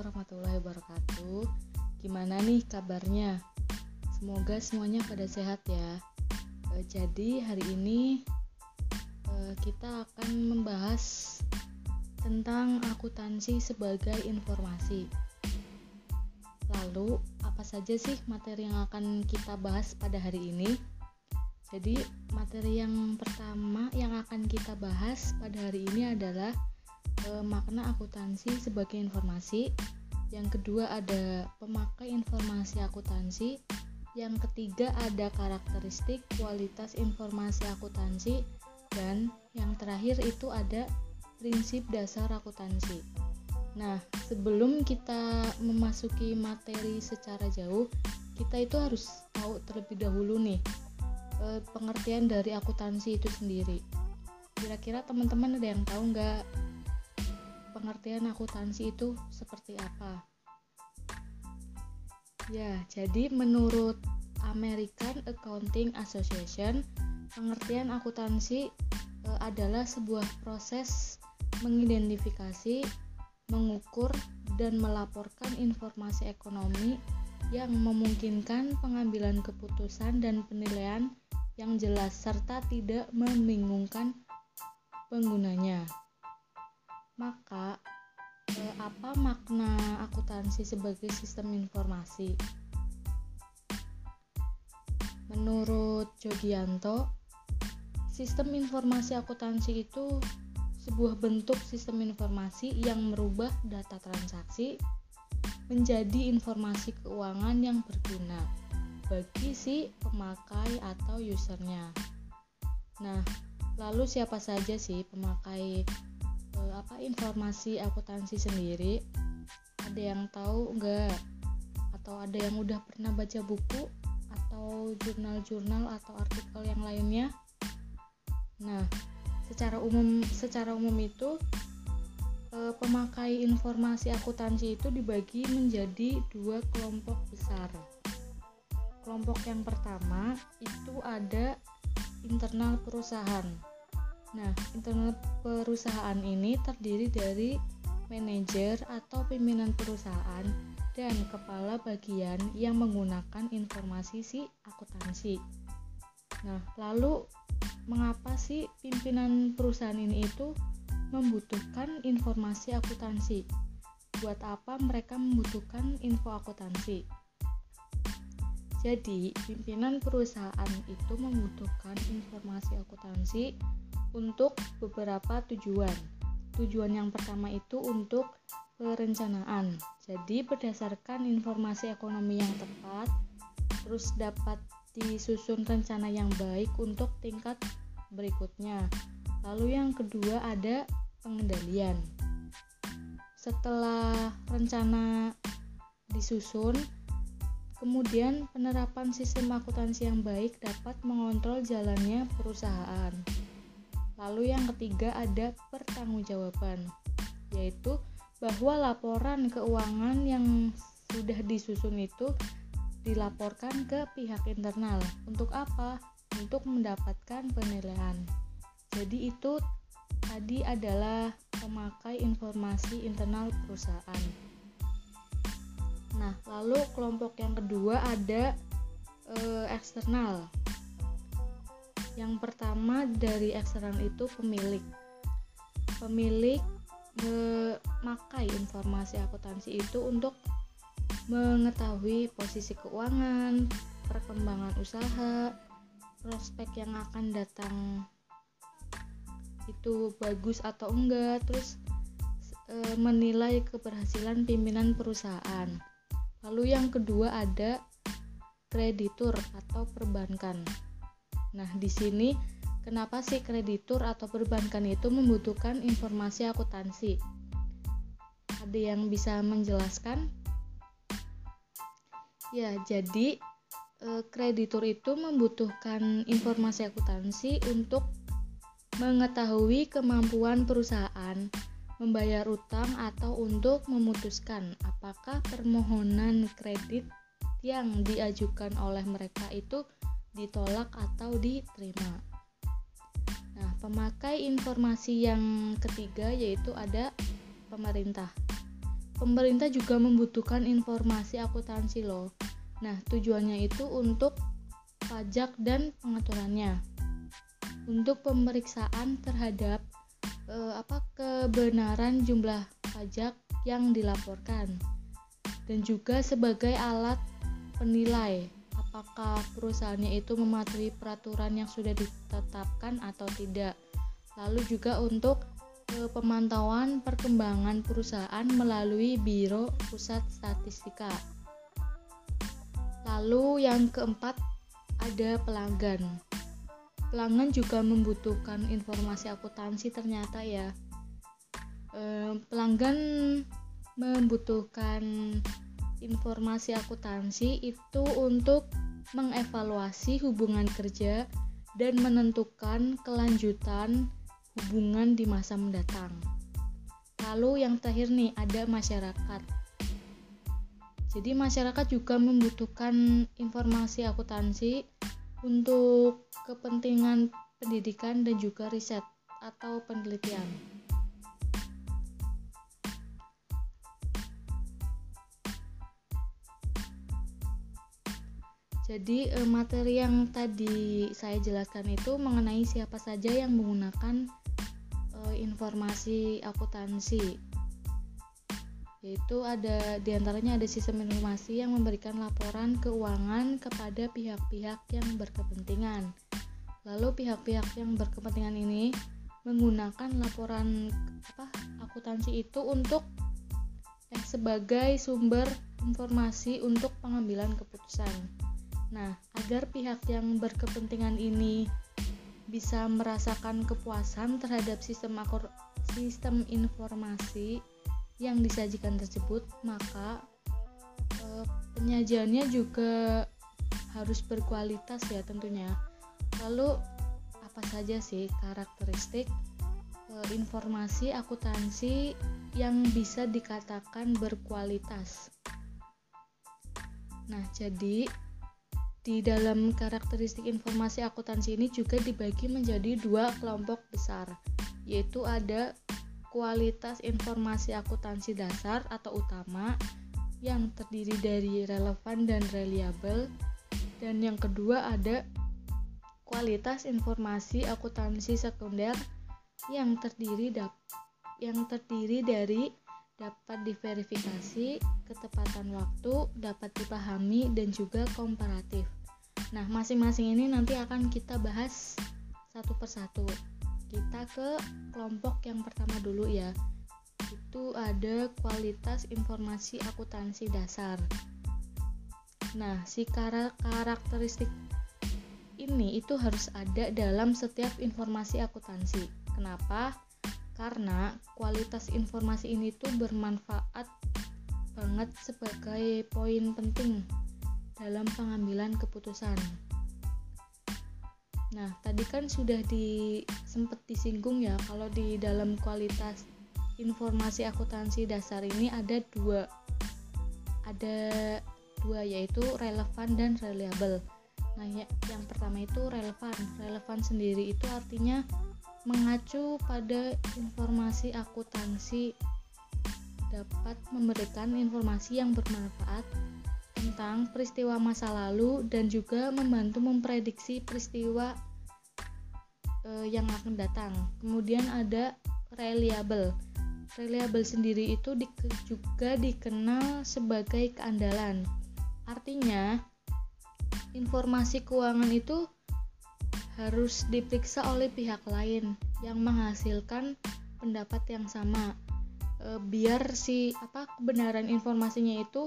warahmatullahi wabarakatuh. Gimana nih kabarnya? Semoga semuanya pada sehat ya. E, jadi hari ini e, kita akan membahas tentang akuntansi sebagai informasi. Lalu, apa saja sih materi yang akan kita bahas pada hari ini? Jadi, materi yang pertama yang akan kita bahas pada hari ini adalah e, makna akuntansi sebagai informasi. Yang kedua ada pemakai informasi akuntansi. Yang ketiga ada karakteristik kualitas informasi akuntansi dan yang terakhir itu ada prinsip dasar akuntansi. Nah, sebelum kita memasuki materi secara jauh, kita itu harus tahu terlebih dahulu nih e, pengertian dari akuntansi itu sendiri. Kira-kira teman-teman ada yang tahu nggak pengertian akuntansi itu seperti apa? Ya, jadi menurut American Accounting Association, pengertian akuntansi e, adalah sebuah proses mengidentifikasi, mengukur, dan melaporkan informasi ekonomi yang memungkinkan pengambilan keputusan dan penilaian yang jelas serta tidak membingungkan penggunanya. Maka, eh, apa makna akuntansi sebagai sistem informasi? Menurut Jogianto, sistem informasi akuntansi itu sebuah bentuk sistem informasi yang merubah data transaksi menjadi informasi keuangan yang berguna bagi si pemakai atau usernya. Nah, lalu siapa saja sih pemakai uh, apa informasi akuntansi sendiri? Ada yang tahu enggak atau ada yang udah pernah baca buku? Atau jurnal-jurnal atau artikel yang lainnya? Nah secara umum secara umum itu uh, pemakai informasi akuntansi itu dibagi menjadi dua kelompok besar. Kelompok yang pertama itu ada internal perusahaan Nah, internal perusahaan ini terdiri dari manajer atau pimpinan perusahaan dan kepala bagian yang menggunakan informasi si akuntansi. Nah, lalu mengapa sih pimpinan perusahaan ini itu membutuhkan informasi akuntansi? Buat apa mereka membutuhkan info akuntansi? Jadi, pimpinan perusahaan itu membutuhkan informasi akuntansi untuk beberapa tujuan. Tujuan yang pertama itu untuk perencanaan. Jadi berdasarkan informasi ekonomi yang tepat, terus dapat disusun rencana yang baik untuk tingkat berikutnya. Lalu yang kedua ada pengendalian. Setelah rencana disusun, kemudian penerapan sistem akuntansi yang baik dapat mengontrol jalannya perusahaan. Lalu yang ketiga ada pertanggungjawaban, yaitu bahwa laporan keuangan yang sudah disusun itu dilaporkan ke pihak internal. Untuk apa? Untuk mendapatkan penilaian. Jadi itu tadi adalah pemakai informasi internal perusahaan. Nah, lalu kelompok yang kedua ada e, eksternal. Yang pertama dari eksternal itu pemilik. Pemilik memakai informasi akuntansi itu untuk mengetahui posisi keuangan, perkembangan usaha, prospek yang akan datang itu bagus atau enggak, terus e, menilai keberhasilan pimpinan perusahaan. Lalu yang kedua ada kreditur atau perbankan. Nah, di sini kenapa sih kreditur atau perbankan itu membutuhkan informasi akuntansi? Ada yang bisa menjelaskan? Ya, jadi eh, kreditur itu membutuhkan informasi akuntansi untuk mengetahui kemampuan perusahaan membayar utang atau untuk memutuskan apakah permohonan kredit yang diajukan oleh mereka itu ditolak atau diterima. Nah, pemakai informasi yang ketiga yaitu ada pemerintah. pemerintah juga membutuhkan informasi akuntansi loh. Nah, tujuannya itu untuk pajak dan pengaturannya. Untuk pemeriksaan terhadap eh, apa kebenaran jumlah pajak yang dilaporkan dan juga sebagai alat penilai apakah perusahaannya itu mematuhi peraturan yang sudah ditetapkan atau tidak. Lalu juga untuk e, pemantauan perkembangan perusahaan melalui Biro Pusat Statistika. Lalu yang keempat ada pelanggan. Pelanggan juga membutuhkan informasi akuntansi ternyata ya. E, pelanggan membutuhkan informasi akuntansi itu untuk mengevaluasi hubungan kerja dan menentukan kelanjutan hubungan di masa mendatang. Lalu yang terakhir nih ada masyarakat. Jadi masyarakat juga membutuhkan informasi akuntansi untuk kepentingan pendidikan dan juga riset atau penelitian. Jadi eh, materi yang tadi saya jelaskan itu mengenai siapa saja yang menggunakan eh, informasi akuntansi. Yaitu ada di antaranya ada sistem informasi yang memberikan laporan keuangan kepada pihak-pihak yang berkepentingan. Lalu pihak-pihak yang berkepentingan ini menggunakan laporan apa akuntansi itu untuk eh, sebagai sumber informasi untuk pengambilan keputusan. Nah, agar pihak yang berkepentingan ini bisa merasakan kepuasan terhadap sistem akur sistem informasi yang disajikan tersebut, maka e, penyajiannya juga harus berkualitas ya tentunya. Lalu apa saja sih karakteristik e, informasi akuntansi yang bisa dikatakan berkualitas? Nah, jadi di dalam karakteristik informasi akuntansi ini juga dibagi menjadi dua kelompok besar, yaitu ada kualitas informasi akuntansi dasar atau utama yang terdiri dari relevan dan reliable, dan yang kedua ada kualitas informasi akuntansi sekunder yang terdiri yang terdiri dari dapat diverifikasi, ketepatan waktu, dapat dipahami, dan juga komparatif. Nah, masing-masing ini nanti akan kita bahas satu persatu. Kita ke kelompok yang pertama dulu ya. Itu ada kualitas informasi akuntansi dasar. Nah, si karakteristik ini itu harus ada dalam setiap informasi akuntansi. Kenapa? Karena kualitas informasi ini tuh bermanfaat banget sebagai poin penting dalam pengambilan keputusan. Nah, tadi kan sudah di sempat disinggung ya kalau di dalam kualitas informasi akuntansi dasar ini ada dua ada dua yaitu relevan dan reliable. Nah, ya, yang pertama itu relevan. Relevan sendiri itu artinya mengacu pada informasi akuntansi dapat memberikan informasi yang bermanfaat tentang peristiwa masa lalu dan juga membantu memprediksi peristiwa e, yang akan datang. Kemudian ada reliable. Reliable sendiri itu di, juga dikenal sebagai keandalan. Artinya, informasi keuangan itu harus diperiksa oleh pihak lain yang menghasilkan pendapat yang sama e, biar si apa kebenaran informasinya itu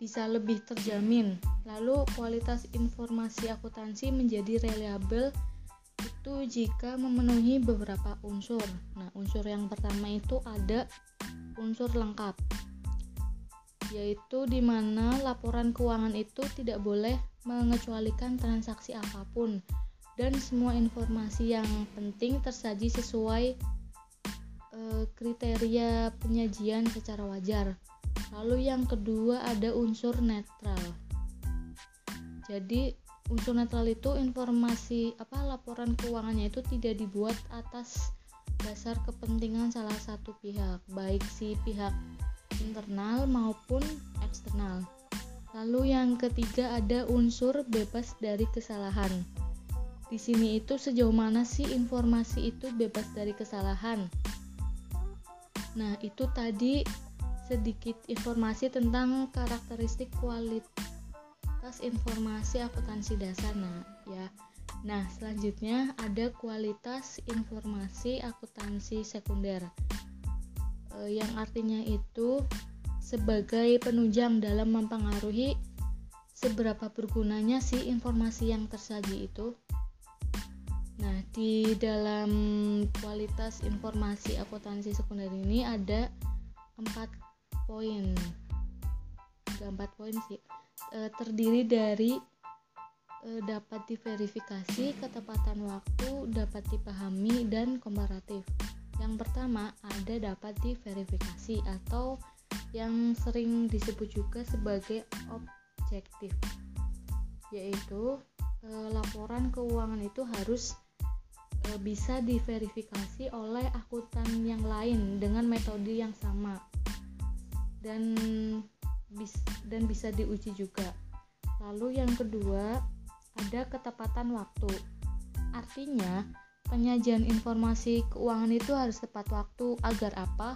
bisa lebih terjamin. Lalu kualitas informasi akuntansi menjadi reliable itu jika memenuhi beberapa unsur. Nah, unsur yang pertama itu ada unsur lengkap yaitu di mana laporan keuangan itu tidak boleh mengecualikan transaksi apa pun dan semua informasi yang penting tersaji sesuai e, kriteria penyajian secara wajar. Lalu yang kedua ada unsur netral. Jadi unsur netral itu informasi apa laporan keuangannya itu tidak dibuat atas dasar kepentingan salah satu pihak, baik si pihak internal maupun eksternal. Lalu yang ketiga ada unsur bebas dari kesalahan. Di sini itu sejauh mana sih informasi itu bebas dari kesalahan? Nah, itu tadi sedikit informasi tentang karakteristik kualitas informasi akuntansi dasar. Nah, ya. Nah, selanjutnya ada kualitas informasi akuntansi sekunder. E, yang artinya itu sebagai penunjang dalam mempengaruhi seberapa bergunanya sih informasi yang tersaji itu. Nah, di dalam kualitas informasi akuntansi sekunder ini ada empat poin. Ada empat poin sih. E, terdiri dari e, dapat diverifikasi, ketepatan waktu, dapat dipahami, dan komparatif. Yang pertama ada dapat diverifikasi atau yang sering disebut juga sebagai objektif yaitu e, laporan keuangan itu harus e, bisa diverifikasi oleh akuntan yang lain dengan metode yang sama dan bis, dan bisa diuji juga. Lalu yang kedua ada ketepatan waktu. Artinya penyajian informasi keuangan itu harus tepat waktu agar apa?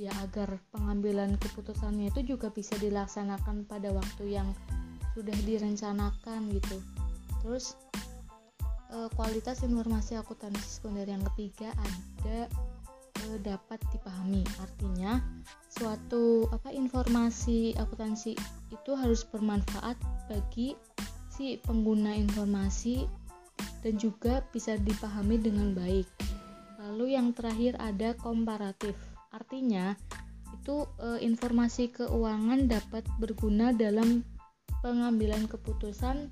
Ya agar pengambilan keputusannya itu juga bisa dilaksanakan pada waktu yang sudah direncanakan gitu. Terus e, kualitas informasi akuntansi sekunder yang ketiga ada e, dapat dipahami. Artinya suatu apa informasi akuntansi itu harus bermanfaat bagi si pengguna informasi dan juga bisa dipahami dengan baik. Lalu yang terakhir ada komparatif Artinya, itu e, informasi keuangan dapat berguna dalam pengambilan keputusan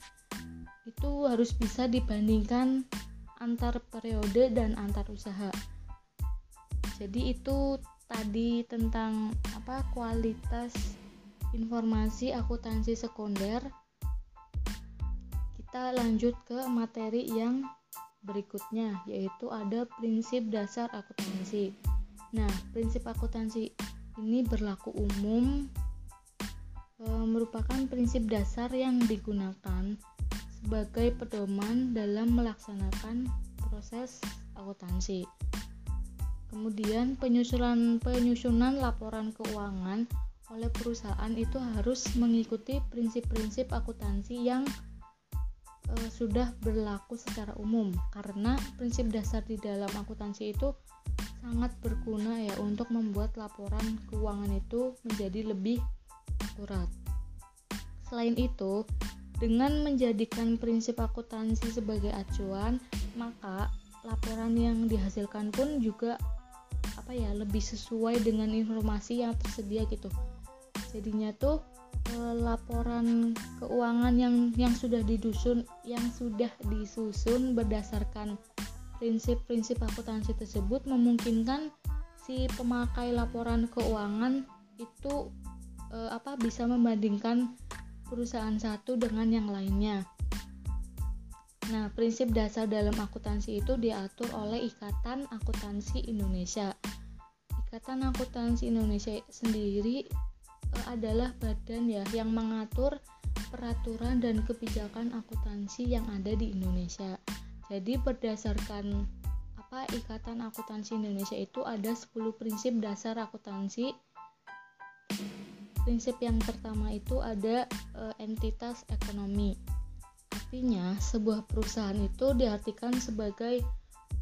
itu harus bisa dibandingkan antar periode dan antar usaha. Jadi itu tadi tentang apa kualitas informasi akuntansi sekunder. Kita lanjut ke materi yang berikutnya yaitu ada prinsip dasar akuntansi. Nah, prinsip akuntansi ini berlaku umum e, merupakan prinsip dasar yang digunakan sebagai pedoman dalam melaksanakan proses akuntansi. Kemudian penyusunan penyusunan laporan keuangan oleh perusahaan itu harus mengikuti prinsip-prinsip akuntansi yang e, sudah berlaku secara umum karena prinsip dasar di dalam akuntansi itu sangat berguna ya untuk membuat laporan keuangan itu menjadi lebih akurat. Selain itu, dengan menjadikan prinsip akuntansi sebagai acuan, maka laporan yang dihasilkan pun juga apa ya lebih sesuai dengan informasi yang tersedia gitu. Jadinya tuh eh, laporan keuangan yang yang sudah didusun yang sudah disusun berdasarkan prinsip-prinsip akuntansi tersebut memungkinkan si pemakai laporan keuangan itu e, apa bisa membandingkan perusahaan satu dengan yang lainnya. Nah, prinsip dasar dalam akuntansi itu diatur oleh Ikatan Akuntansi Indonesia. Ikatan Akuntansi Indonesia sendiri e, adalah badan ya yang mengatur peraturan dan kebijakan akuntansi yang ada di Indonesia. Jadi berdasarkan apa Ikatan Akuntansi Indonesia itu ada 10 prinsip dasar akuntansi. Prinsip yang pertama itu ada e, entitas ekonomi. Artinya, sebuah perusahaan itu diartikan sebagai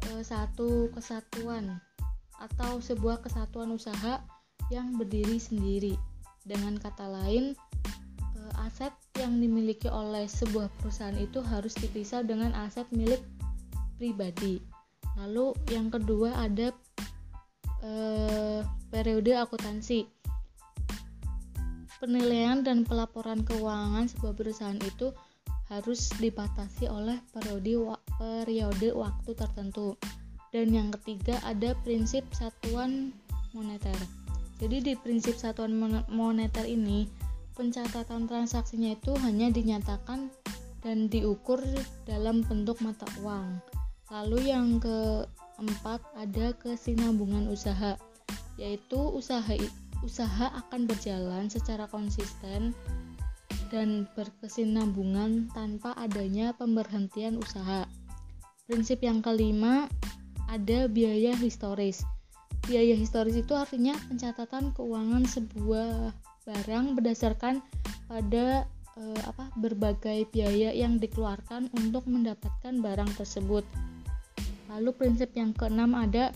e, satu kesatuan atau sebuah kesatuan usaha yang berdiri sendiri. Dengan kata lain, aset yang dimiliki oleh sebuah perusahaan itu harus dipisah dengan aset milik pribadi. Lalu yang kedua ada eh, periode akuntansi. Penilaian dan pelaporan keuangan sebuah perusahaan itu harus dibatasi oleh periode periode waktu tertentu. Dan yang ketiga ada prinsip satuan moneter. Jadi di prinsip satuan moneter ini pencatatan transaksinya itu hanya dinyatakan dan diukur dalam bentuk mata uang. Lalu yang ke empat ada kesinambungan usaha, yaitu usaha usaha akan berjalan secara konsisten dan berkesinambungan tanpa adanya pemberhentian usaha. Prinsip yang kelima ada biaya historis. Biaya historis itu artinya pencatatan keuangan sebuah barang berdasarkan pada eh, apa berbagai biaya yang dikeluarkan untuk mendapatkan barang tersebut. Lalu prinsip yang keenam ada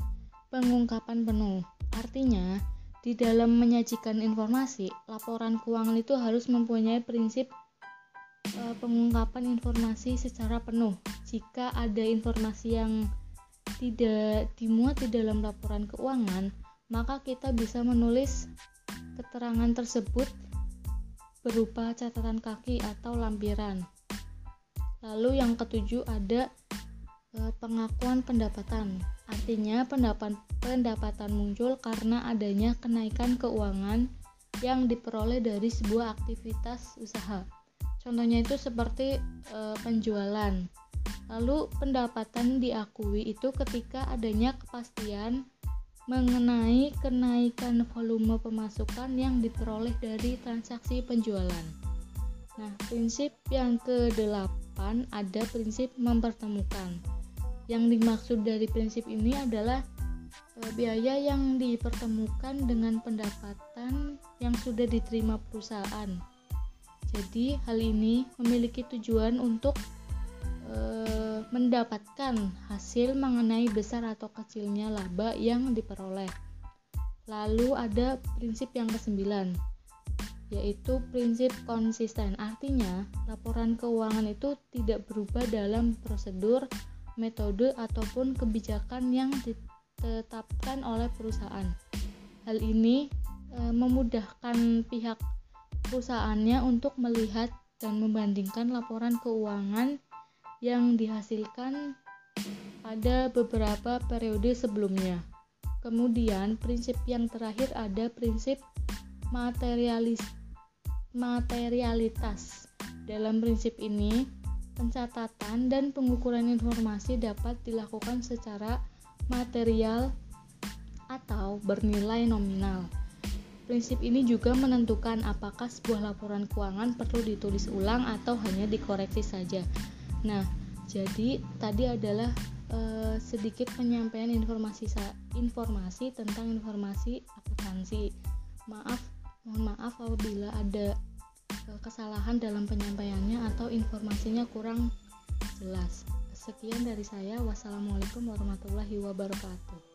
pengungkapan penuh. Artinya, di dalam menyajikan informasi, laporan keuangan itu harus mempunyai prinsip e, pengungkapan informasi secara penuh. Jika ada informasi yang tidak dimuat di dalam laporan keuangan, maka kita bisa menulis keterangan tersebut berupa catatan kaki atau lampiran. Lalu yang ketujuh ada Eh, pengakuan pendapatan. Artinya pendapat pendapatan muncul karena adanya kenaikan keuangan yang diperoleh dari sebuah aktivitas usaha. Contohnya itu seperti e, penjualan. Lalu pendapatan diakui itu ketika adanya kepastian mengenai kenaikan volume pemasukan yang diperoleh dari transaksi penjualan. Nah, prinsip yang ke-8 ada prinsip mempertemukan. Yang dimaksud dari prinsip ini adalah e, biaya yang dipertemukan dengan pendapatan yang sudah diterima perusahaan. Jadi, hal ini memiliki tujuan untuk e, mendapatkan hasil mengenai besar atau kecilnya laba yang diperoleh. Lalu ada prinsip yang kesembilan, yaitu prinsip konsisten. Artinya, laporan keuangan itu tidak berubah dalam prosedur metode ataupun kebijakan yang ditetapkan oleh perusahaan. Hal ini e, memudahkan pihak perusahaannya untuk melihat dan membandingkan laporan keuangan yang dihasilkan pada beberapa periode sebelumnya. Kemudian, prinsip yang terakhir ada prinsip materialis materialitas. Dalam prinsip ini, Pencatatan dan pengukuran informasi dapat dilakukan secara material atau bernilai nominal. Prinsip ini juga menentukan apakah sebuah laporan keuangan perlu ditulis ulang atau hanya dikoreksi saja. Nah, jadi tadi adalah e, sedikit penyampaian informasi informasi tentang informasi akuntansi. Maaf, mohon maaf apabila ada kesalahan dalam penyampaiannya atau informasinya kurang jelas. Sekian dari saya. Wassalamualaikum warahmatullahi wabarakatuh.